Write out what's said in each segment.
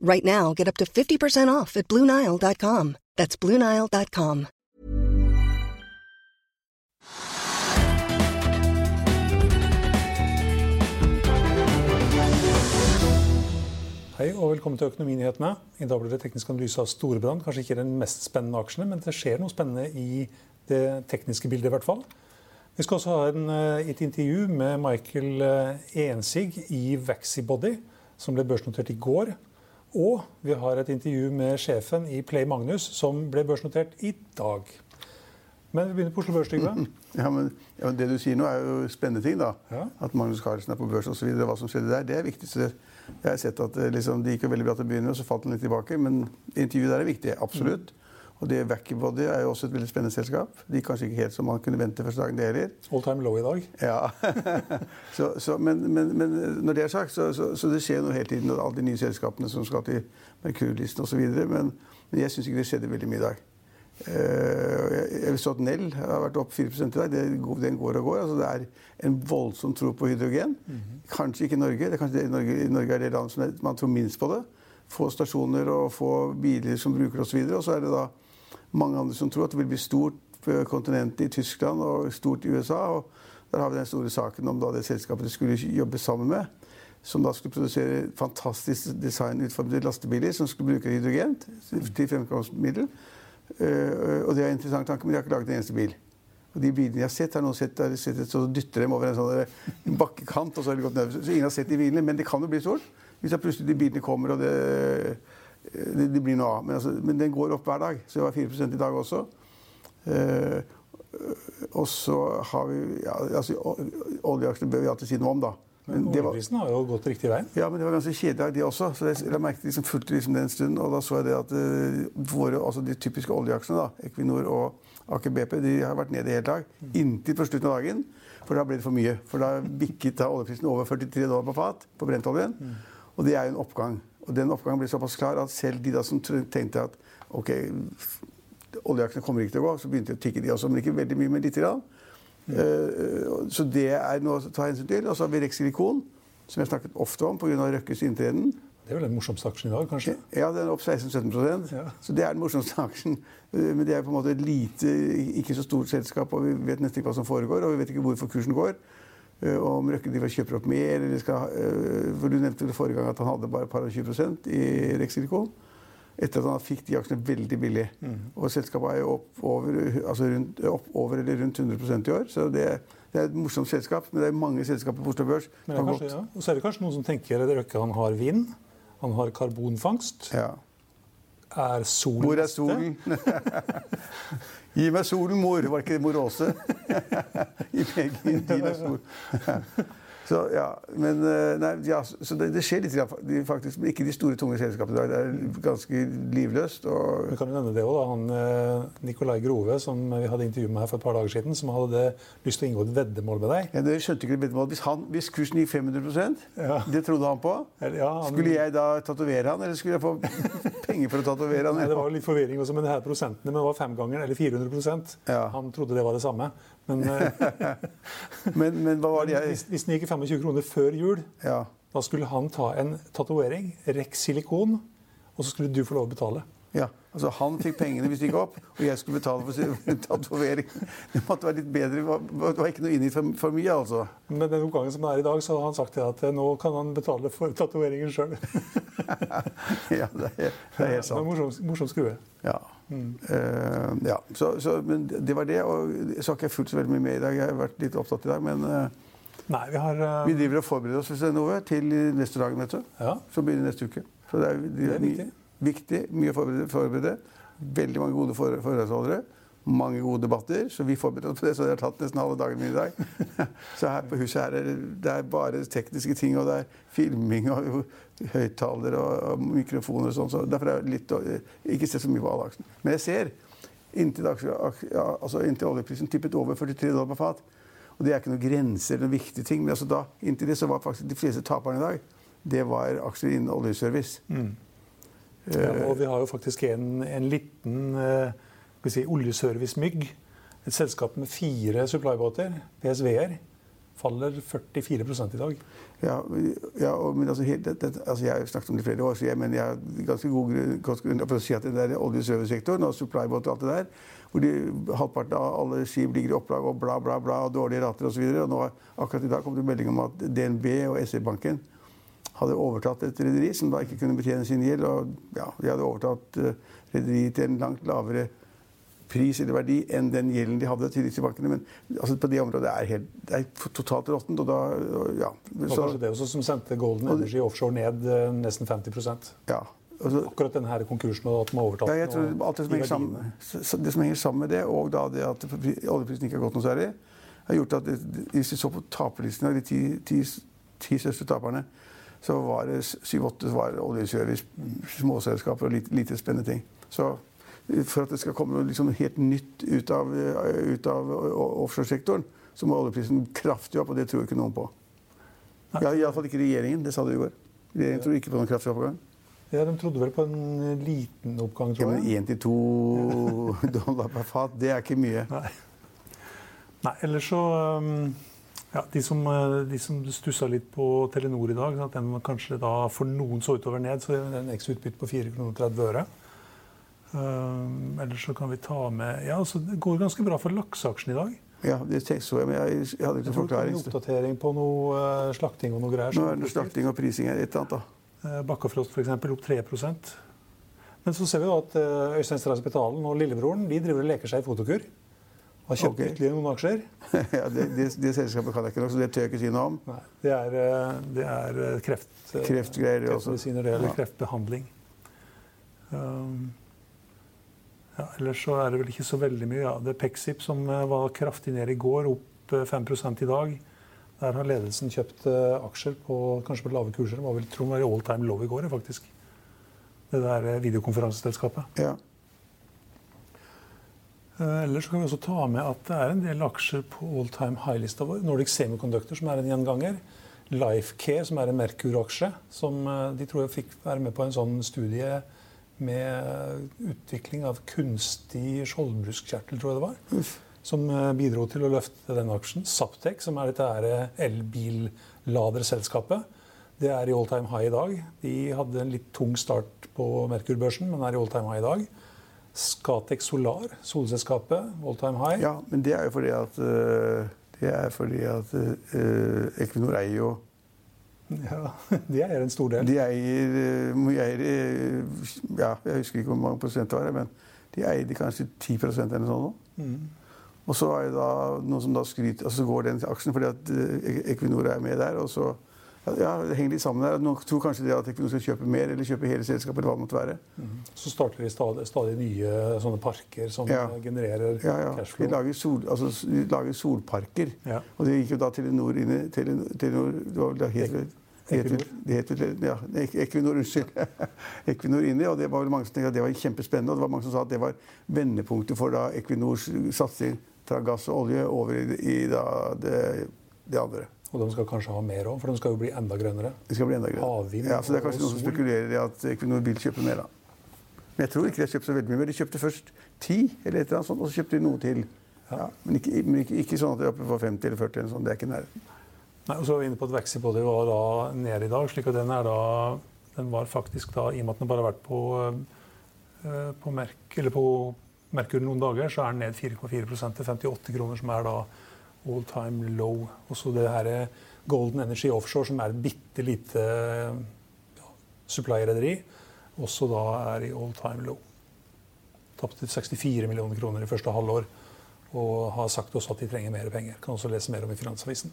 Right now, get up to 50% off at BlueNile.com. That's BlueNile.com. Hei og velkommen til Økonominyhetene. I dag blir det teknisk analyse av Storebrand. Kanskje ikke den mest spennende aksjene, men det skjer noe spennende i det tekniske bildet i hvert fall. Vi skal også ha en, eh, et intervju med Michael eh, Ensig i Vaxibody, som ble børsnotert i går. Og vi har et intervju med sjefen i Play Magnus, som ble børsnotert i dag. Men vi begynner på Oslo Børs, Trygve. Ja, men, ja, Det du sier nå, er jo spennende ting. da. Ja. At Magnus Carlsen er på børs osv. Hva som skjedde der, det er viktig. Så jeg har sett at eh, liksom, Det gikk jo veldig bra til å begynne med, og så falt den litt tilbake. Men intervjuet der er viktig. Absolutt. Og det Vacuumbody er jo også et veldig spennende selskap. De kanskje ikke helt som man kunne vente første dagen, det heller. All time low i dag. Ja. så, så, men, men, men når det er sagt, så, så, så det skjer noe hele tiden. Og alle de nye selskapene som skal til Merkur-listen osv. Men, men jeg syns ikke det skjedde veldig mye i dag. Uh, jeg, så at Nell har vært opp 4 i dag. Det, den går og går. Altså, det er en voldsom tro på hydrogen. Kanskje ikke i Norge. Det er kanskje det, Norge. Norge er det landet som er, man tror minst på det. Få stasjoner og få biler som bruker det osv. Og så er det da mange andre som tror at det vil bli stort på kontinentet i Tyskland og stort i USA. og Der har vi den store saken om det selskapet de skulle jobbe sammen med. Som da skulle produsere fantastisk designutformede lastebiler som skulle bruke hydrogen til fremkomstmiddel. Uh, og det er en interessant tanke, men de har ikke laget en eneste bil. Og de bilene jeg har sett, har noen sett, har sett så dytter dem over en sånn bakkekant. og Så har de gått ned. Så ingen har sett de bilene, men det kan jo bli stort. Hvis plutselig de bilene kommer og det, det, det blir noe av. Men, altså, men, den går opp hver dag. Så det var 4 i dag også. Eh, og så har vi ja, altså, Oljeaksjene bør vi alltid si noe om, da. Men oljeprisen har jo gått riktig vei. Ja, men det var ganske kjedelig, det også. Så jeg, jeg merket liksom fulgte liksom den stunden, og da så jeg det at uh, våre, altså de typiske oljeaksjene, da, Equinor og Aker BP, de har vært nede i hele dag. Inntil på slutten av dagen. For da ble det for mye. For da bikket da oljeprisen over 43 dollar på fat på brentoljen. Mm. Og det er jo en oppgang. Og den oppgangen ble såpass klar at selv de da som tenkte at ok, oljeaksjene kommer ikke til å gå, så begynte de å tikke, de også. Men ikke veldig mye, men lite grann. Mm. Så det er noe å ta hensyn til. Og så har vi Rex Silikon, som jeg snakket ofte om pga. Røkkes inntreden. Det er vel den morsomste aksjen i dag, kanskje? Ja, den er opp 16-17 ja. Så det er den morsomste aksjen. Men det er på en måte et lite, ikke så stort selskap, og vi vet nesten ikke hva som foregår. Og vi vet ikke hvorfor kursen går. Og om Røkke driver kjøper opp mer, eller skal For du nevnte det forrige gang at han hadde bare et par og 20% i reksiklikon, etter at han fikk de aksjene veldig billig. Mm. Og selskapet er jo opp over, altså rundt, opp over, eller rundt 100% i år. Så det, det, er et morsomt selskap. Men det er mange selskaper på Oslo Børs har gått. Ja. Og så er det kanskje noen som tenker at Røkke han har vind, han har karbonfangst. Ja. Er solen Hvor er solen? Gi meg solen, mor. Var ikke det mor Åse? Gi meg din sol. Så, ja, men, nei, ja, så det, det, skjer litt, faktisk. Men ikke de store, tunge selskapene. i dag. Det er ganske livløst. Og... Vi kan jo nevne det da. Han, Nikolai Grove, som vi hadde intervju med her for et par dager siden, som hadde lyst til å inngå et veddemål med deg. Ja, det skjønte ikke det veddemålet. Hvis, han, hvis kursen gikk 500 ja. det trodde han på, ja, han... skulle jeg da tatovere han, eller skulle jeg få penger for å tatovere han? Nei, det var litt forvirring også med de her prosentene, men det var femgangeren eller 400 Han trodde det var det samme. Men, men, men hva var det jeg... Hvis, hvis den gikk i 25 kroner før jul, ja. da skulle han ta en tatovering, Rex silikon, og så skulle du få lov å betale. Ja, altså Han fikk pengene hvis det gikk opp, og jeg skulle betale for tatovering. Det måtte være litt bedre. Det var ikke noe inngitt for, for mye, altså. Men den oppgangen som er i dag, så har han sagt at eh, nå kan han betale for tatoveringen sjøl. ja, det er, det er helt sant. Morsom, morsom skrue. Ja. Mm. Uh, ja. Så, så, men det var det. Og så har ikke jeg fulgt så veldig mye med i dag. Jeg har vært litt opptatt i dag, men uh, Nei, vi, har, uh... vi driver og forbereder oss Noe, til neste dag, vet du. Ja. Som begynner neste uke. Så det er, det det er viktig. viktig. Mye å forberede, forberede. Veldig mange gode foredragsholdere mange gode debatter, så vi forbereder oss på det. Så det har tatt nesten halve dagen min i dag. Så her på huset her er det er bare tekniske ting, og det er filming og høyttalere og, mikrofoner og sånn. Så derfor er det litt Ikke se så mye på alle. Men jeg ser inntil, altså inntil oljeprisen tippet over 43 dollar på fat. Og det er ikke noen grenser eller noen viktige ting. Men altså da, inntil det så var faktisk de fleste taperne i dag det var aksjer innen oljeservice. Mm. Ja, og vi har jo faktisk en, en liten uh, si, oljeservice-mygg. Et selskap med fire supplybåter, PSV-er, faller 44 i dag. Ja, ja men altså, helt, det, altså, Jeg har snakket om det flere år, så jeg, men jeg har ganske god grunn for å si at det er oljeservicesektoren og supply-båter og alt det der, hvor de, halvparten av alle skip ligger i opplag og bla, bla, bla, og dårlige rater osv. Akkurat i dag kom det melding om at DNB og SE-banken hadde overtatt et rederi som da ikke kunne betjene sin gjeld. og ja, De hadde overtatt uh, rederiet til en langt lavere pris eller verdi enn den gjelden de hadde til disse bankene. Men altså, på det området er helt, det er totalt råttent. Og da ja. Det var kanskje det også som sendte Golden Energy Offshore ned eh, nesten 50% ja. Altså, Akkurat denne her konkursen og at de har overtatt ja, jeg tror alt det som, henger sammen, det som henger sammen med det, og da det at oljeprisen ikke har gått noe særlig, har gjort at hvis vi så på taperlisten av de ti, ti, ti største taperne, så var det syv-åtte oljeservice, småselskaper og lite, lite spennende ting. Så for at det skal komme noe liksom helt nytt ut av, ut av offshoresektoren, så må oljeprisen kraftig opp, og det tror ikke noen på. Ja, Iallfall ikke regjeringen. Det sa du i går. Regjeringen tror ikke på noen kraftig oppgang. Ja, De trodde vel på en liten oppgang, tror jeg. Ja, men 1-2 dollar per fat, det er ikke mye. Nei, Nei ellers så ja, De som, de som stussa litt på Telenor i dag, at den kanskje da for noen så utover ned, så er det en ekstra utbytte på 4,30 øre. Uh, ellers så kan vi ta med Ja, altså, Det går ganske bra for lakseaksjen i dag. Ja, det så jeg, men jeg, jeg hadde ikke forklaring. En oppdatering på noe uh, slakting og noe greier. Nå er det slakting og prising er et eller annet, da. Uh, Bakkafrost f.eks. opp 3 Men så ser vi da at uh, Øystein Strauss Betalen og lillebroren de driver og leker seg i fotokur. Har kjøpt okay. ytterligere noen aksjer. ja, det, det, det, selskapet kan jeg ikke nok, så det tør jeg ikke si noe om. Nei, det er, det er kreft, kreftgreier, det. Kreftmedisiner, eller ja. kreftbehandling. Um, ja, ellers så er det vel ikke så veldig mye. Ja. Det er Pexip som eh, var kraftig ned i går, opp 5 eh, i dag. Der har ledelsen kjøpt uh, aksjer på kanskje på lave kurser. Det var vel Trond var i all time low i går, faktisk. Det der videokonferanseselskapet. Ja. Ellers kan vi også ta med at det er en del aksjer på all time high-lista vår. Nordic Semiconductor, som er en gjenganger. Lifecare, som er en Merkur-aksje. som De tror jeg fikk være med på en sånn studie med utvikling av kunstig skjoldbruskkjertel, tror jeg det var. Uff. Som eh, bidro til å løfte den aksjen. Saptek, som er dette elbilladerselskapet, det er i all time high i dag. De hadde en litt tung start på Merkur-børsen, men er i all time high i dag. Scatec Solar, solselskapet, all time high. Ja, men det er jo fordi at, eh, det er fordi at Equinor eier jo ja, De eier en stor del. De eier, eh, eier eh, ja, Jeg husker ikke hvor mange prosent det var, men de eide kanskje 10% eller noe sånt. Mm. Og så er det da noen som da skryter, og så går den aksjen fordi at eh, Equinor er med der. og så ja, Det henger litt sammen der. Noen tror kanskje det at Equinor skal kjøpe mer eller kjøpe hele selskapet. eller hva det måtte være. Mm. Så starter de stadig, stadig, nye sånne parker som ja. genererer ja, ja. cashflow. De lager, sol, altså, de lager solparker. Ja. Og det gikk jo da Telenor inn i Telenor, det var vel da helt, Equinor. Det ja, Equinor, unnskyld. Equinor inni, og det var vel mange som tenkte at det var kjempespennende. Og det var mange som sa at det var vendepunktet for da Equinors satsing fra gass og olje over i, i da, det, det, andre. Og de skal kanskje ha mer òg, for de skal jo bli enda grønnere? De skal bli enda grønnere. Havvind ja, så det er kanskje noen som spekulerer i at Equinor vil kjøpe mer. da. Men jeg tror ikke de har kjøpt så veldig mye Men De kjøpte først ti, eller et eller annet sånt, og så kjøpte de noe til. Ja. men, ikke, men ikke, ikke, sånn at de er oppe på 50 eller 40. eller sånn. Det er ikke nærheten. Nei, og så var vi inne på at Vexibody var da ned i dag. slik at den, er da, den var faktisk da, I og med at den bare har vært på Eh, på, Merk, på Merkur noen dager så er den ned 4,4% til 58 kroner, som er da all time low. Også det her Golden Energy Offshore, som er et bitte lite ja, supply-rederi, også da er i all time low. Tapte 64 millioner kroner i første halvår. Og har sagt også at de trenger mer penger. Kan også lese mer om i Finansavisen.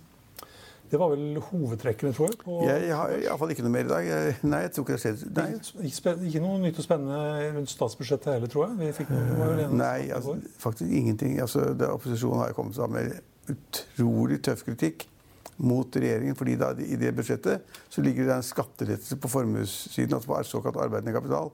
Det var vel hovedtrekkene, tror jeg. På... Jeg, har iallfall ikke noe mer i dag. Nei, jeg tror ikke det skjer. Nei. Ikke, ikke, noe nytt og spennende rundt statsbudsjettet heller, tror jeg? Fikk noe, nei, altså, faktisk ingenting. Altså, det, opposisjonen har kommet sammen med utrolig tøff kritikk mot regjeringen. fordi da, I det budsjettet så ligger det en skattelettelse på formuessiden, altså på såkalt arbeidende kapital,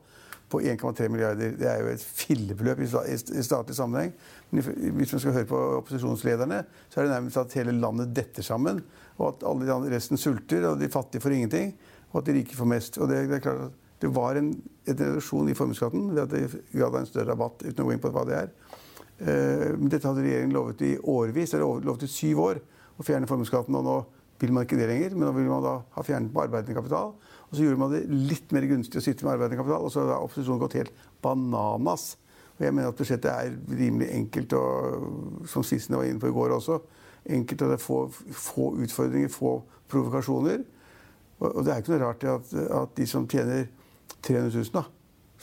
på 1,3 milliarder. Det er jo et fillebeløp i statlig sammenheng. Men hvis man skal høre på opposisjonslederne, så er det nærmest at hele landet detter sammen og at alle de resten sulter, og de fattige får ingenting, og at de rike får mest. Og det, det er klart at det var en, en reduksjon i formuesskatten ved at det ga deg en større rabatt, uten å gå inn på hva det er. Uh, dette hadde regjeringen lovet i årvis, eller lovet i syv år, å fjerne formuesskatten. Og nå vil man ikke det lenger, men nå vil man da ha fjernet på arbeidende kapital. Og så gjorde man det litt mer gunstig å sitte med arbeidende kapital, og så har opposisjonen gått helt bananas. Og jeg mener at budsjettet er rimelig enkelt, og som Sissene var inne på i går også, enkelt og det er få, få utfordringer, få provokasjoner. Og, og, det er ikke noe rart at, at de som tjener 300 000 da,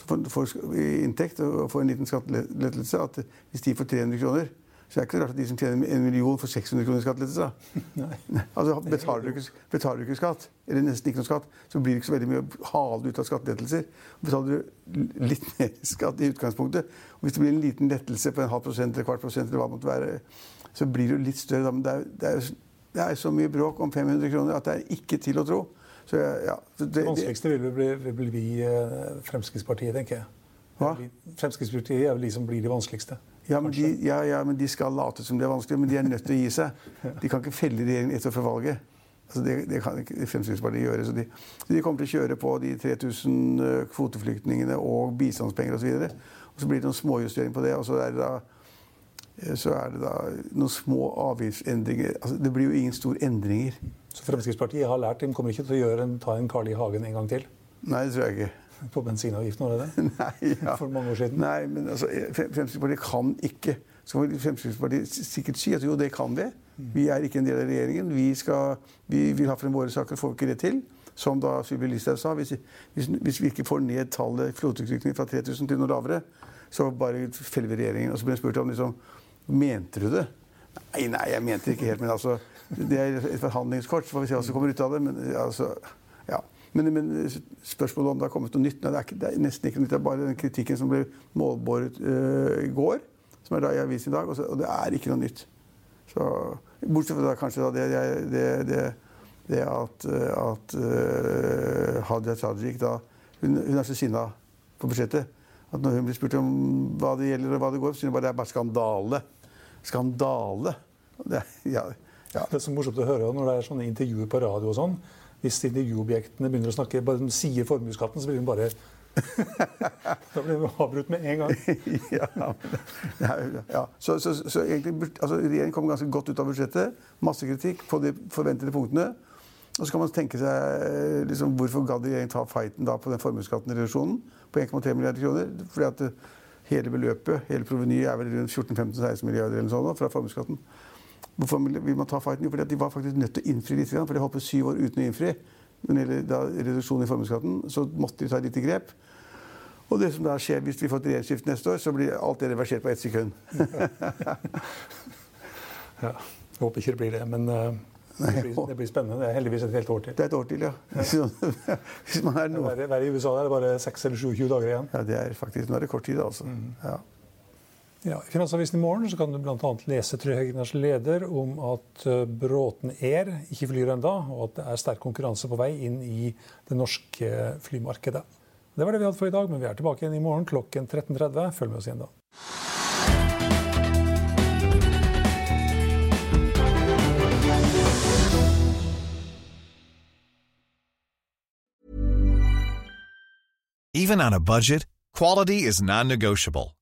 får, inntekt og får en liten skattelettelse, at hvis de får 300 kroner så det er ikke så rart at de som tjener en million, får 600 kroner i skattelettelse. altså, betaler, du ikke, betaler du ikke skatt, eller nesten ikke noe skatt, så blir det ikke så veldig mye å hale ut av skattelettelser. Betaler du litt mer skatt i utgangspunktet, og hvis det blir en liten lettelse på en halv prosent eller kvart prosent, eller hva det måtte være, så blir det jo litt større. Men det er, det, er, det er, så mye bråk om 500 kroner at det er ikke til å tro. Så, ja, det, det, vanskeligste vil bli, vil bli eh, Fremskrittspartiet, tenker jeg. Hva? Fremskrittspartiet er vel de som blir de vanskeligste. Ja men de, ja, ja, men de, skal late som det er vanskelig, men de er nødt til å gi seg. De kan ikke felle regjeringen etter før valget. Altså det, det, kan ikke Fremskrittspartiet gjøre. Så de, så de, kommer til å kjøre på de 3000 eh, kvoteflyktningene og bistandspenger osv. Og, så og så blir det noen småjusteringer på det. og så er det da Eh, så er det da noen små avgiftsendringer. Altså, det blir jo ingen store endringer. Så Fremskrittspartiet har lært? De kommer ikke til å gjøre en, ta en Carl I. Hagen en gang til? Nei, det tror jeg ikke. På bensinavgiften, var det det? Nei, ja. For mange år siden? Nei, men altså, Fremskrittspartiet kan ikke. Så kan Fremskrittspartiet sikkert si at jo, det kan vi. Vi er ikke en del av regjeringen. Vi, skal, vi vil ha frem våre saker, får vi ikke det til. Som da Sylvi Listhaug sa, hvis, hvis, hvis, vi ikke får ned tallet flåteutvikling fra 3000 til noe lavere, så bare feller vi regjeringen. Og så ble jeg spurt om liksom, Mente du det? Nei, nei, jeg mente det ikke helt. Men altså, det er et forhandlingskort. Så får vi se hva som kommer ut av det. Men, altså, ja. men, men spørsmålet om det har kommet noe nytt nei, det, er ikke, det, er nesten ikke noe nytt. Det er bare den kritikken som ble målbåret uh, i går, som er da i avisen i dag. Og, så, og, det er ikke noe nytt. Så, bortsett fra da, kanskje da, det, det, det, at, at uh, Hadia Tajik da, hun, hun er så sinna på budsjettet at når hun blir spurt om hva det gjelder og hva det går, så sier hun bare det er bare skandale skandale. Det, ja, ja. det er så morsomt å høre når det er sånne intervjuer på radio og sånn. Hvis intervjuobjektene begynner å snakke, bare de sier formuesskatten, så blir hun bare da blir vi avbrutt med en gang. ja, ja, Så, så, så egentlig, altså, Regjeringen kom ganske godt ut av budsjettet. Masse kritikk på de forventede punktene. Og så kan man tenke seg liksom, hvorfor gadd regjeringen ta fighten da på den formuesskatten-reduksjonen på 1,3 milliarder kroner. Fordi at Hele beløpet, hele provenyet, er vel rundt 14-15-16 milliarder eller sånn fra formuesskatten. Hvorfor vil man ta fighten? Jo, fordi de var faktisk nødt til å innfri litt. For de holdt på syv år uten å innfri. Når det gjelder reduksjon i formuesskatten, så måtte de ta litt grep. Og det som da skjer hvis vi får et regjeringsskifte neste år, så blir alt det reversert på ett sekund. ja, jeg håper ikke det blir det. Men uh, det blir, det blir, spennende. Det er heldigvis et helt år til. Det er et år til, ja. Hvis man er noe... Verre i USA er det bare 6 eller 27 dager igjen. Ja, det er faktisk, Nå er det kort tid, altså. Mm. Ja. Ja, I Finansavisen i morgen kan du bl.a. lese Trygg leder om at eh, Bråten Air ikke flyr enda, og at det er sterk konkurranse på vei inn i det norske flymarkedet. Det var det vi hadde for i dag, men vi er tilbake igjen i morgen klokken 13.30. Følg med oss igjen da. Even on a budget, quality is non-negotiable.